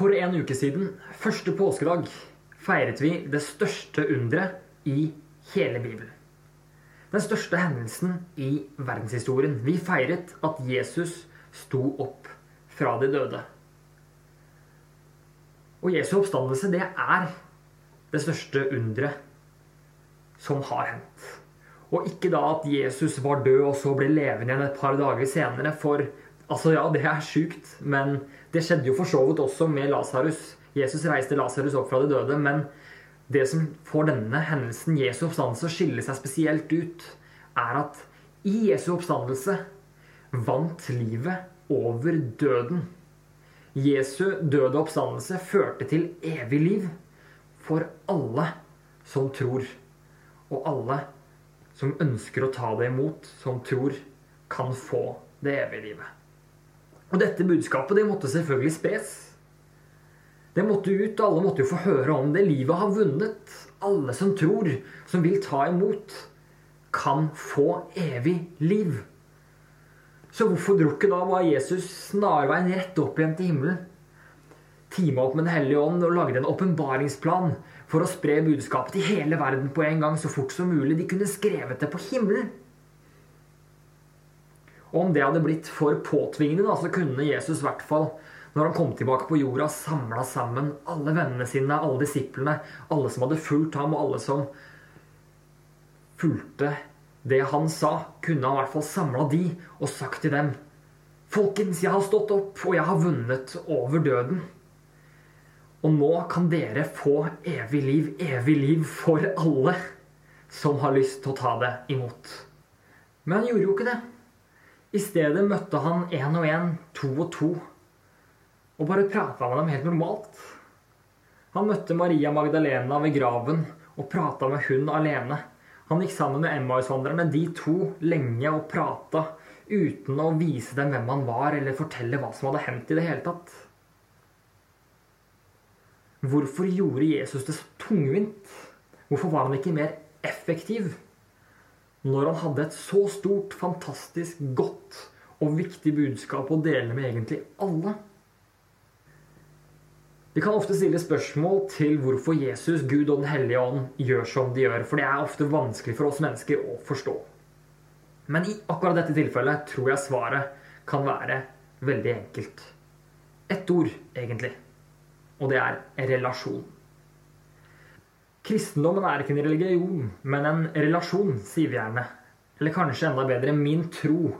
For en uke siden, første påskedag, feiret vi det største underet i hele Bibelen. Den største hendelsen i verdenshistorien. Vi feiret at Jesus sto opp fra de døde. Og Jesu oppstandelse, det er det største underet som har hendt. Og ikke da at Jesus var død og så ble levende igjen et par dager senere. For altså ja, det er sjukt, men det skjedde jo for så vidt også med Lasarus. Jesus reiste Lasarus opp fra de døde, men det som får denne hendelsen, Jesu oppstandelse, å skille seg spesielt ut, er at i Jesu oppstandelse vant livet over døden. Jesu døde oppstandelse førte til evig liv for alle som tror, og alle som ønsker å ta det imot, som tror, kan få det evige livet. Og dette budskapet det måtte selvfølgelig spres. Det måtte ut, og alle måtte jo få høre om det. Livet har vunnet. Alle som tror, som vil ta imot, kan få evig liv. Så hvorfor dro ikke da var Jesus snarveien rett opp igjen til himmelen? Teama opp med Den hellige ånd og lagde en åpenbaringsplan for å spre budskapet til hele verden på en gang så fort som mulig. De kunne skrevet det på himmelen. Og om det hadde blitt for påtvingende, da, så kunne Jesus i hvert fall, når han kom tilbake på jorda, samla sammen alle vennene sine, alle disiplene, alle som hadde fulgt ham, og alle som fulgte det han sa, kunne han i hvert fall samla de og sagt til dem Folkens, jeg har stått opp, og jeg har vunnet over døden. Og nå kan dere få evig liv, evig liv for alle som har lyst til å ta det imot. Men han gjorde jo ikke det. I stedet møtte han én og én, to og to, og bare prata med dem helt normalt. Han møtte Maria Magdalena ved graven og prata med hun alene. Han gikk sammen med Emmausvandrerne, de to, lenge og prata uten å vise dem hvem han var, eller fortelle hva som hadde hendt i det hele tatt. Hvorfor gjorde Jesus det så tungvint? Hvorfor var han ikke mer effektiv? Når han hadde et så stort, fantastisk, godt og viktig budskap å dele med egentlig alle. Vi kan ofte stille spørsmål til hvorfor Jesus, Gud og Den hellige ånd gjør som de gjør, for det er ofte vanskelig for oss mennesker å forstå. Men i akkurat dette tilfellet tror jeg svaret kan være veldig enkelt. Ett ord, egentlig. Og det er relasjon. Kristendommen er ikke en religion, men en relasjon, sier vi gjerne. Eller kanskje enda bedre min tro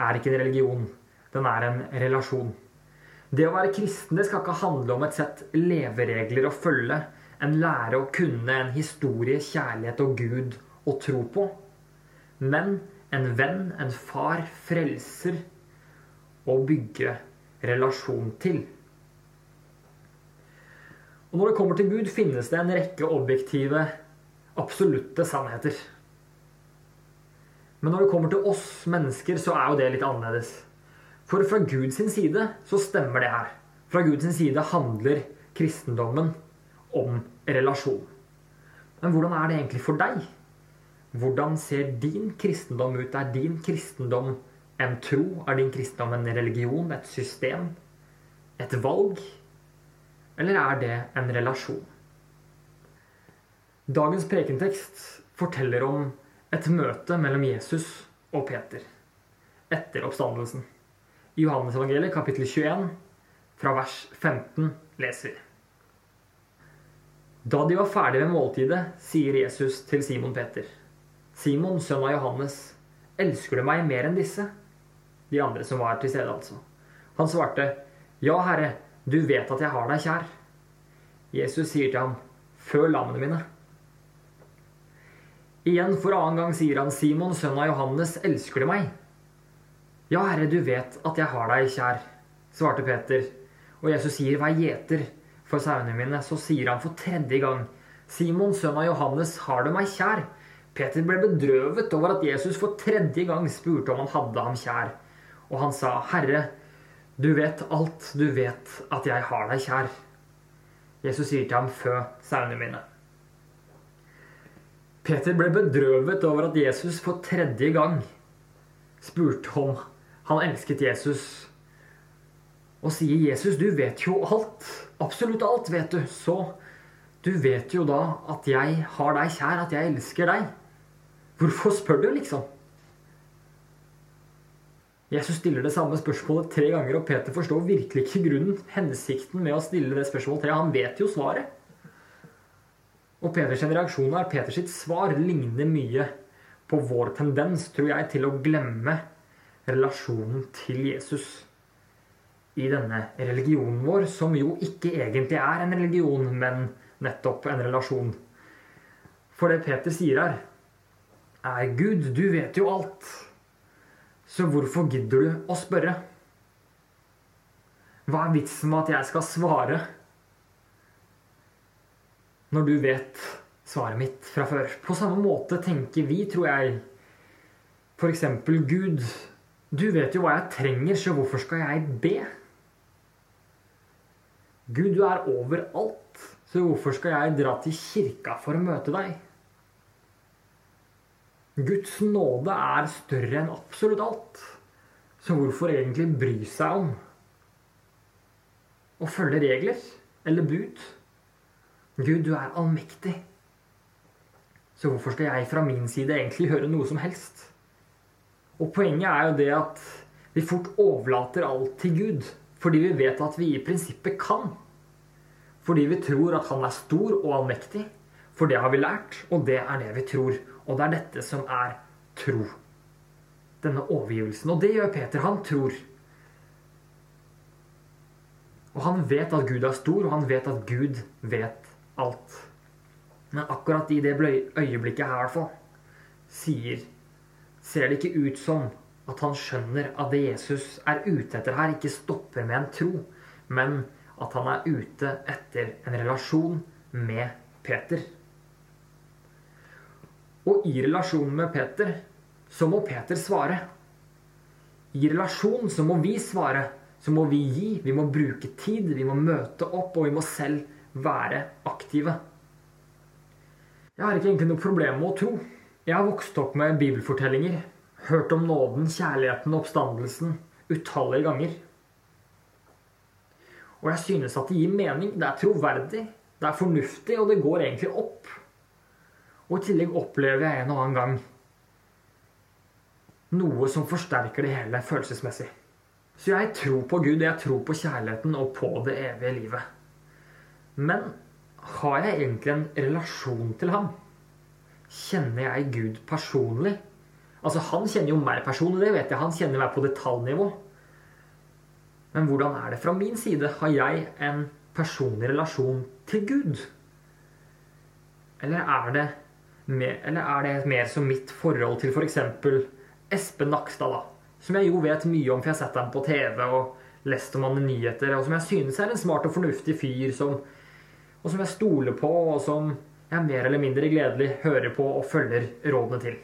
er ikke en religion, den er en relasjon. Det å være kristen det skal ikke handle om et sett leveregler å følge, en lære å kunne, en historie, kjærlighet og Gud å tro på. Men en venn, en far, frelser å bygge relasjon til. Og når det kommer til Gud, finnes det en rekke objektive, absolutte sannheter. Men når det kommer til oss mennesker, så er jo det litt annerledes. For fra Guds side så stemmer det her. Fra Guds side handler kristendommen om relasjon. Men hvordan er det egentlig for deg? Hvordan ser din kristendom ut? Er din kristendom en tro? Er din kristendom en religion? Et system? Et valg? Eller er det en relasjon? Dagens prekentekst forteller om et møte mellom Jesus og Peter etter oppstandelsen. I Johannes-evangeliet kapittel 21, fra vers 15, leser vi. Da de var ferdige med måltidet, sier Jesus til Simon Peter. Simon, sønn av Johannes, elsker du meg mer enn disse? De andre som var til stede, altså. Han svarte, Ja, Herre, du vet at jeg har deg kjær. Jesus sier til ham, Føl lammene mine. Igjen for annen gang sier han, Simon, sønn av Johannes, elsker du meg? Ja, Herre, du vet at jeg har deg kjær, svarte Peter. Og Jesus sier, vær gjeter for sauene mine. Så sier han for tredje gang, Simon, sønn av Johannes, har du meg kjær? Peter ble bedrøvet over at Jesus for tredje gang spurte om han hadde ham kjær. Og han sa, Herre, du vet alt, du vet at jeg har deg kjær. Jesus sier til ham, fø sauene mine. Peter ble bedrøvet over at Jesus for tredje gang spurte om han elsket Jesus. og sier 'Jesus, du vet jo alt', absolutt alt, vet du, så du vet jo da at jeg har deg kjær, at jeg elsker deg. Hvorfor spør du, liksom? Jesus stiller det samme spørsmålet tre ganger, og Peter forstår virkelig ikke grunnen, hensikten med å stille det spørsmålet tre. Han vet jo svaret. Og Peters reaksjon er Peters svar ligner mye på vår tendens, tror jeg, til å glemme relasjonen til Jesus i denne religionen vår, som jo ikke egentlig er en religion, men nettopp en relasjon. For det Peter sier her, er Gud, du vet jo alt. Så hvorfor gidder du å spørre? Hva er vitsen med at jeg skal svare når du vet svaret mitt fra før? På samme måte tenker vi, tror jeg, f.eks. Gud, du vet jo hva jeg trenger, så hvorfor skal jeg be? Gud, du er overalt, så hvorfor skal jeg dra til kirka for å møte deg? Guds nåde er større enn absolutt alt, så hvorfor egentlig bry seg om å følge regler eller bud? Gud, du er allmektig, så hvorfor skal jeg fra min side egentlig gjøre noe som helst? Og poenget er jo det at vi fort overlater alt til Gud. Fordi vi vet at vi i prinsippet kan. Fordi vi tror at han er stor og allmektig. For det har vi lært, og det er det vi tror. Og det er dette som er tro. Denne overgivelsen. Og det gjør Peter. Han tror. Og han vet at Gud er stor, og han vet at Gud vet alt. Men akkurat i det øyeblikket her, i sier Ser det ikke ut som at han skjønner at det Jesus er ute etter her, ikke stopper med en tro, men at han er ute etter en relasjon med Peter. Og i relasjonen med Peter så må Peter svare. I relasjon så må vi svare. Så må vi gi. Vi må bruke tid. Vi må møte opp, og vi må selv være aktive. Jeg har ikke egentlig noe problem med å tro. Jeg har vokst opp med bibelfortellinger hørt om nåden, kjærligheten og oppstandelsen utallige ganger. Og jeg synes at det gir mening. Det er troverdig, det er fornuftig, og det går egentlig opp. Og i tillegg opplever jeg en og annen gang noe som forsterker det hele følelsesmessig. Så jeg tror på Gud, jeg tror på kjærligheten og på det evige livet. Men har jeg egentlig en relasjon til ham? Kjenner jeg Gud personlig? Altså, Han kjenner jo meg personlig, det vet jeg. Han kjenner meg på detaljnivå. Men hvordan er det fra min side? Har jeg en personlig relasjon til Gud? Eller er det mer, eller er det mer som mitt forhold til f.eks. For Espen Nakstad, da? Som jeg jo vet mye om, for jeg har sett ham på TV og lest om han i nyheter. Og som jeg synes er en smart og fornuftig fyr, som, og som jeg stoler på, og som jeg mer eller mindre gledelig hører på og følger rådene til.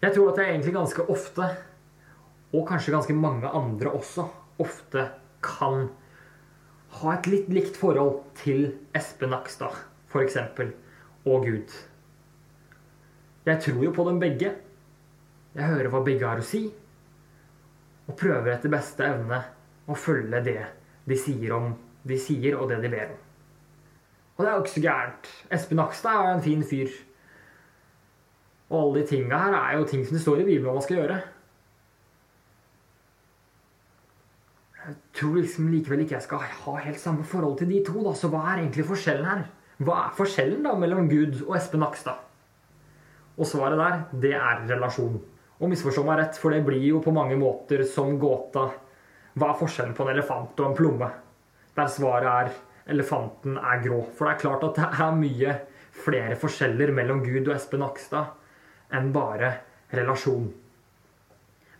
Jeg tror at jeg egentlig ganske ofte, og kanskje ganske mange andre også, ofte kan ha et litt likt forhold til Espen Nakstad, f.eks., og Gud. Jeg tror jo på dem begge. Jeg hører hva begge har å si, og prøver etter beste evne å følge det de sier, om, de sier og det de ber om. Og det er jo ikke så gærent. Espen Nakstad er jo en fin fyr. Og alle de tinga her er jo ting som det står i Bibelen om man skal gjøre. Jeg tror liksom likevel ikke jeg skal ha helt samme forhold til de to. da, Så hva er egentlig forskjellen her? Hva er forskjellen da mellom Gud og Espen Nakstad? Og svaret der, det er relasjon. Og misforstå meg rett, for det blir jo på mange måter som gåta Hva er forskjellen på en elefant og en plomme? Der svaret er elefanten er grå. For det er klart at det er mye flere forskjeller mellom Gud og Espen Nakstad enn bare relasjon.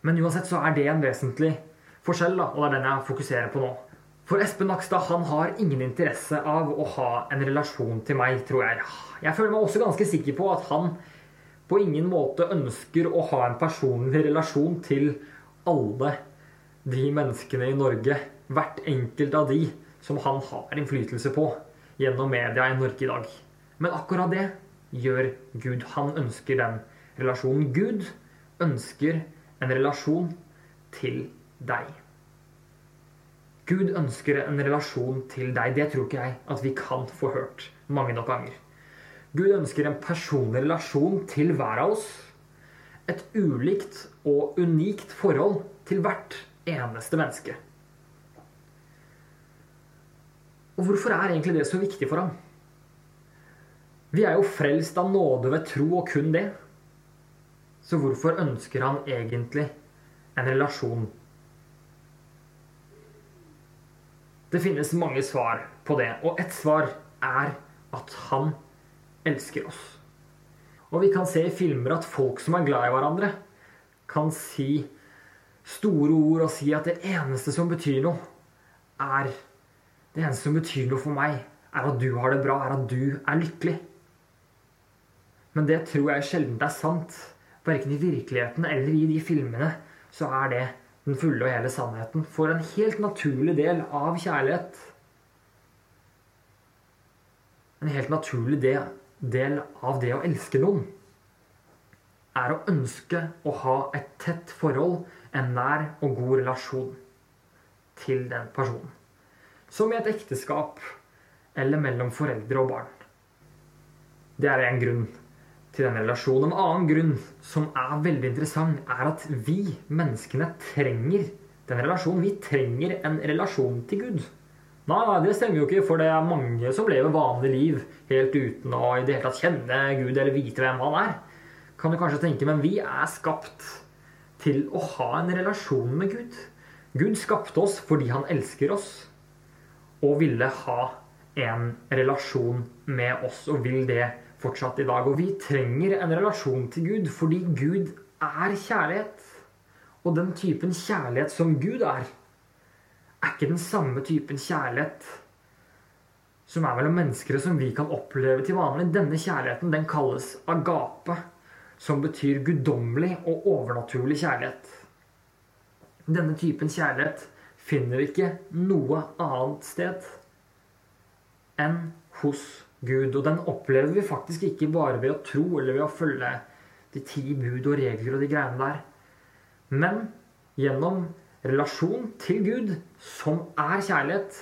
Men uansett så er det en vesentlig forskjell, da, og det er den jeg fokuserer på nå. For Espen Nakstad han har ingen interesse av å ha en relasjon til meg, tror jeg. Jeg føler meg også ganske sikker på at han på ingen måte ønsker å ha en personlig relasjon til alle de menneskene i Norge, hvert enkelt av de, som han har innflytelse på gjennom media i Norge i dag. Men akkurat det gjør Gud. Han ønsker den relasjonen. Gud ønsker en relasjon til deg. Gud ønsker en relasjon til deg. Det tror ikke jeg at vi kan få hørt mange nok ganger. Gud ønsker en personlig relasjon til hver av oss. Et ulikt og unikt forhold til hvert eneste menneske. Og hvorfor er egentlig det så viktig for ham? Vi er jo frelst av nåde ved tro og kun det. Så hvorfor ønsker han egentlig en relasjon? Det finnes mange svar på det, og ett svar er at han elsker oss. Og vi kan se i filmer at folk som er glad i hverandre, kan si store ord og si at det eneste som betyr noe, er Det eneste som betyr noe for meg, er at du har det bra, er at du er lykkelig. Men det tror jeg sjelden er sant. Verken i virkeligheten eller i de filmene så er det den fulle og hele sannheten. For en helt naturlig del av kjærlighet En helt naturlig del, av det å elske noen er å ønske å ha et tett forhold, en nær og god relasjon til den personen. Som i et ekteskap eller mellom foreldre og barn. Det er en grunn til den relasjonen. En annen grunn som er veldig interessant, er at vi menneskene trenger den relasjonen. Vi trenger en relasjon til Gud. Nei, det stemmer jo ikke, for det er mange som lever vanlig liv helt uten å i det hele tatt kjenne Gud eller vite hvem han er kan du kanskje tenke, men vi er skapt til å ha en relasjon med Gud. Gud skapte oss fordi han elsker oss og ville ha en relasjon med oss, og vil det fortsatt i dag. Og vi trenger en relasjon til Gud fordi Gud er kjærlighet. Og den typen kjærlighet som Gud er, er ikke den samme typen kjærlighet som er mellom mennesker som vi kan oppleve til vanlig. Denne kjærligheten den kalles agape som betyr guddommelig og overnaturlig kjærlighet. Denne typen kjærlighet finner ikke noe annet sted enn hos Gud. Og den opplever vi faktisk ikke bare ved å tro eller ved å følge de ti bud og regler og de greiene der. Men gjennom relasjon til Gud, som er kjærlighet,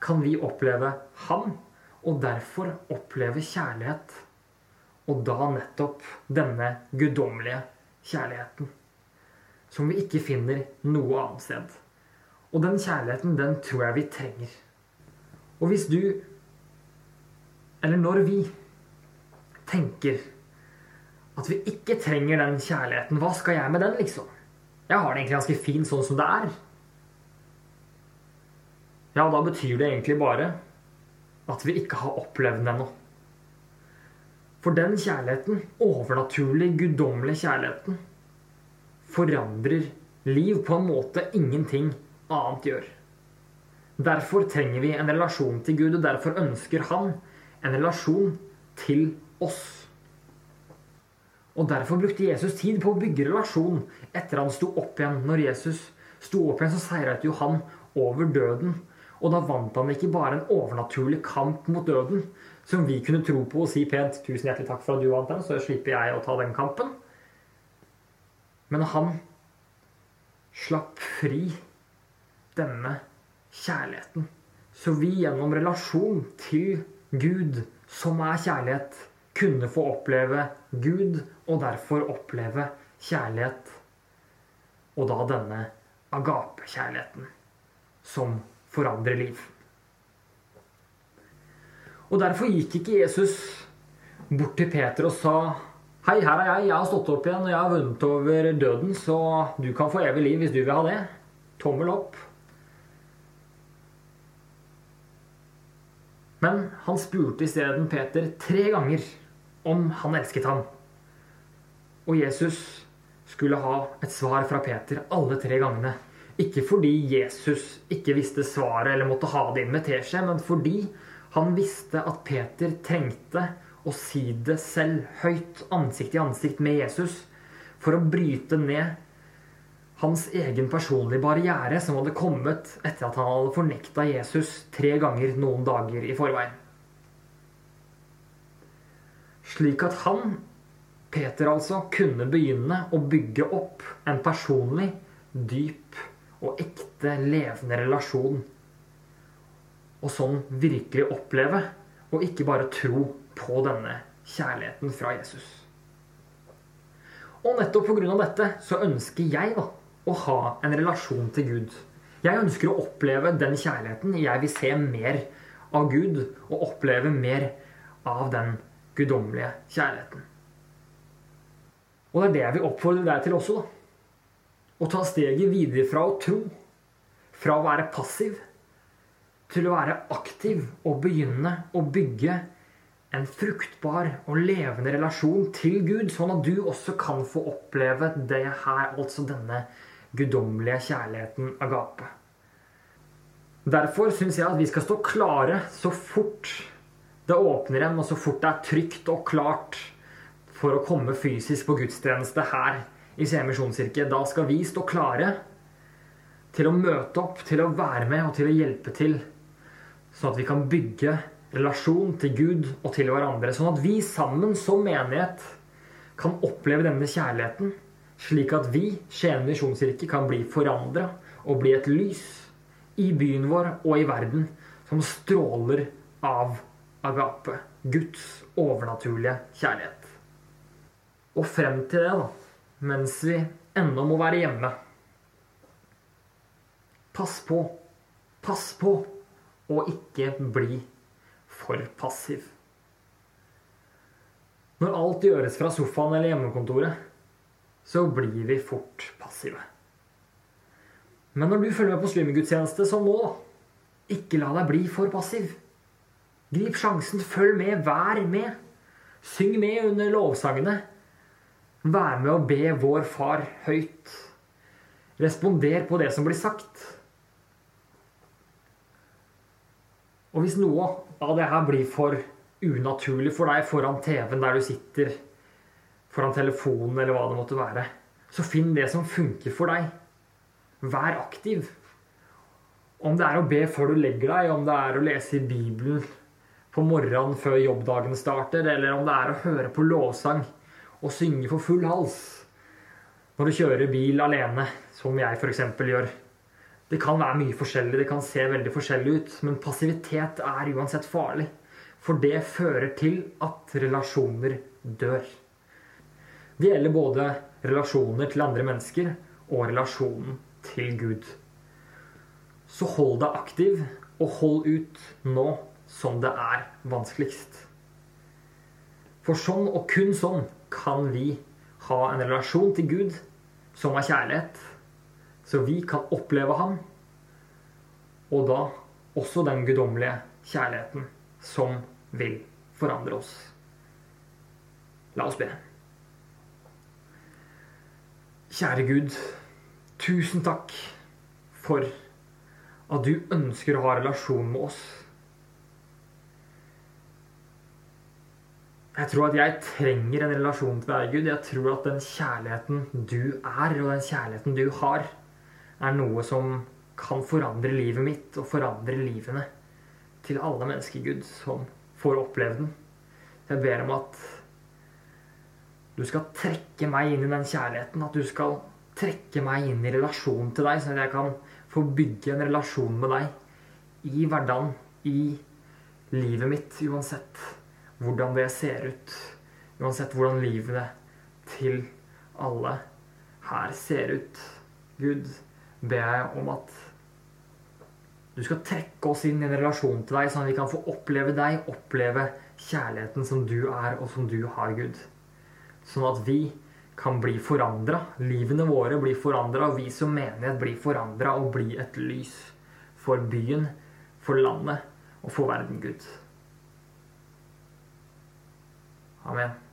kan vi oppleve Han, og derfor oppleve kjærlighet og da nettopp denne guddommelige kjærligheten. Som vi ikke finner noe annet sted. Og den kjærligheten, den tror jeg vi trenger. Og hvis du, eller når vi, tenker at vi ikke trenger den kjærligheten, hva skal jeg med den, liksom? Jeg har det egentlig ganske fint sånn som det er. Ja, da betyr det egentlig bare at vi ikke har opplevd den ennå. For den kjærligheten, overnaturlig, guddommelig kjærligheten, forandrer liv på en måte ingenting annet gjør. Derfor trenger vi en relasjon til Gud, og derfor ønsker han en relasjon til oss. Og Derfor brukte Jesus tid på å bygge relasjon etter han sto opp igjen. Når Jesus sto opp igjen, så seiret jo han over døden. Og da vant han ikke bare en overnaturlig kamp mot døden, som vi kunne tro på og si pent 'tusen hjertelig takk for at du vant den', så slipper jeg å ta den kampen. Men han slapp fri denne kjærligheten. Så vi gjennom relasjon til Gud, som er kjærlighet, kunne få oppleve Gud, og derfor oppleve kjærlighet. Og da denne agape-kjærligheten som forandrer liv. Og derfor gikk ikke Jesus bort til Peter og sa Hei, her er jeg. Jeg har stått opp igjen, og jeg har vunnet over døden, så du kan få evig liv hvis du vil ha det. Tommel opp. Men han spurte isteden Peter tre ganger om han elsket ham. Og Jesus skulle ha et svar fra Peter alle tre gangene. Ikke fordi Jesus ikke visste svaret eller måtte ha det inn med teskje, men fordi han visste at Peter trengte å si det selv høyt, ansikt i ansikt med Jesus, for å bryte ned hans egen personlige barriere som hadde kommet etter at han hadde fornekta Jesus tre ganger noen dager i forveien. Slik at han, Peter altså, kunne begynne å bygge opp en personlig, dyp og ekte, levende relasjon. Og sånn virkelig oppleve, og ikke bare tro på denne kjærligheten fra Jesus. Og nettopp pga. dette så ønsker jeg da, å ha en relasjon til Gud. Jeg ønsker å oppleve den kjærligheten. Jeg vil se mer av Gud og oppleve mer av den guddommelige kjærligheten. Og det er det jeg vil oppfordre deg til også. da. Å ta steget videre fra å tro, fra å være passiv, til å være aktiv og begynne å bygge en fruktbar og levende relasjon til Gud, sånn at du også kan få oppleve det her, altså denne guddommelige kjærligheten agape. Derfor syns jeg at vi skal stå klare så fort det åpner igjen, og så fort det er trygt og klart for å komme fysisk på gudstjeneste her i Misjonskirke. Da skal vi stå klare til å møte opp, til å være med og til å hjelpe til, sånn at vi kan bygge relasjon til Gud og til hverandre. Sånn at vi sammen som menighet kan oppleve denne kjærligheten, slik at vi, Skien misjonskirke, kan bli forandra og bli et lys i byen vår og i verden som stråler av agape. Guds overnaturlige kjærlighet. Og frem til det, da, mens vi ennå må være hjemme Pass på, pass på å ikke bli for passiv. Når alt gjøres fra sofaen eller hjemmekontoret, så blir vi fort passive. Men når du følger med på streaminggudstjeneste som nå, ikke la deg bli for passiv. Grip sjansen, følg med, vær med. Syng med under lovsangene. Vær med å be vår Far høyt. Responder på det som blir sagt. Og hvis noe av det her blir for unaturlig for deg foran TV-en der du sitter, foran telefonen eller hva det måtte være, så finn det som funker for deg. Vær aktiv. Om det er å be før du legger deg, om det er å lese i Bibelen på morgenen før jobbdagen starter, eller om det er å høre på lovsang og synge for full hals når du kjører bil alene, som jeg f.eks. gjør. Det kan være mye forskjellig, det kan se veldig forskjellig ut, men passivitet er uansett farlig. For det fører til at relasjoner dør. Det gjelder både relasjoner til andre mennesker og relasjonen til Gud. Så hold deg aktiv, og hold ut nå som det er vanskeligst. For sånn, og kun sånn, kan vi ha en relasjon til Gud som er kjærlighet så vi kan oppleve ham, og da også den guddommelige kjærligheten som vil forandre oss. La oss be. Kjære Gud, tusen takk for at du ønsker å ha relasjon med oss. Jeg tror at jeg trenger en relasjon til deg, Gud. Jeg tror at den kjærligheten du er, og den kjærligheten du har, er noe som kan forandre livet mitt og forandre livene til alle mennesker, Gud, som får oppleve den. Jeg ber om at du skal trekke meg inn i den kjærligheten. At du skal trekke meg inn i relasjonen til deg, sånn at jeg kan få bygge en relasjon med deg i hverdagen, i livet mitt, uansett hvordan det ser ut. Uansett hvordan livet til alle her ser ut. Gud, ber jeg om at du skal trekke oss inn i en relasjon til deg, sånn at vi kan få oppleve deg, oppleve kjærligheten som du er, og som du har, Gud. Sånn at vi kan bli forandra. Livene våre blir forandra, og vi som menighet blir forandra og blir et lys for byen, for landet og for verden, Gud. Amen.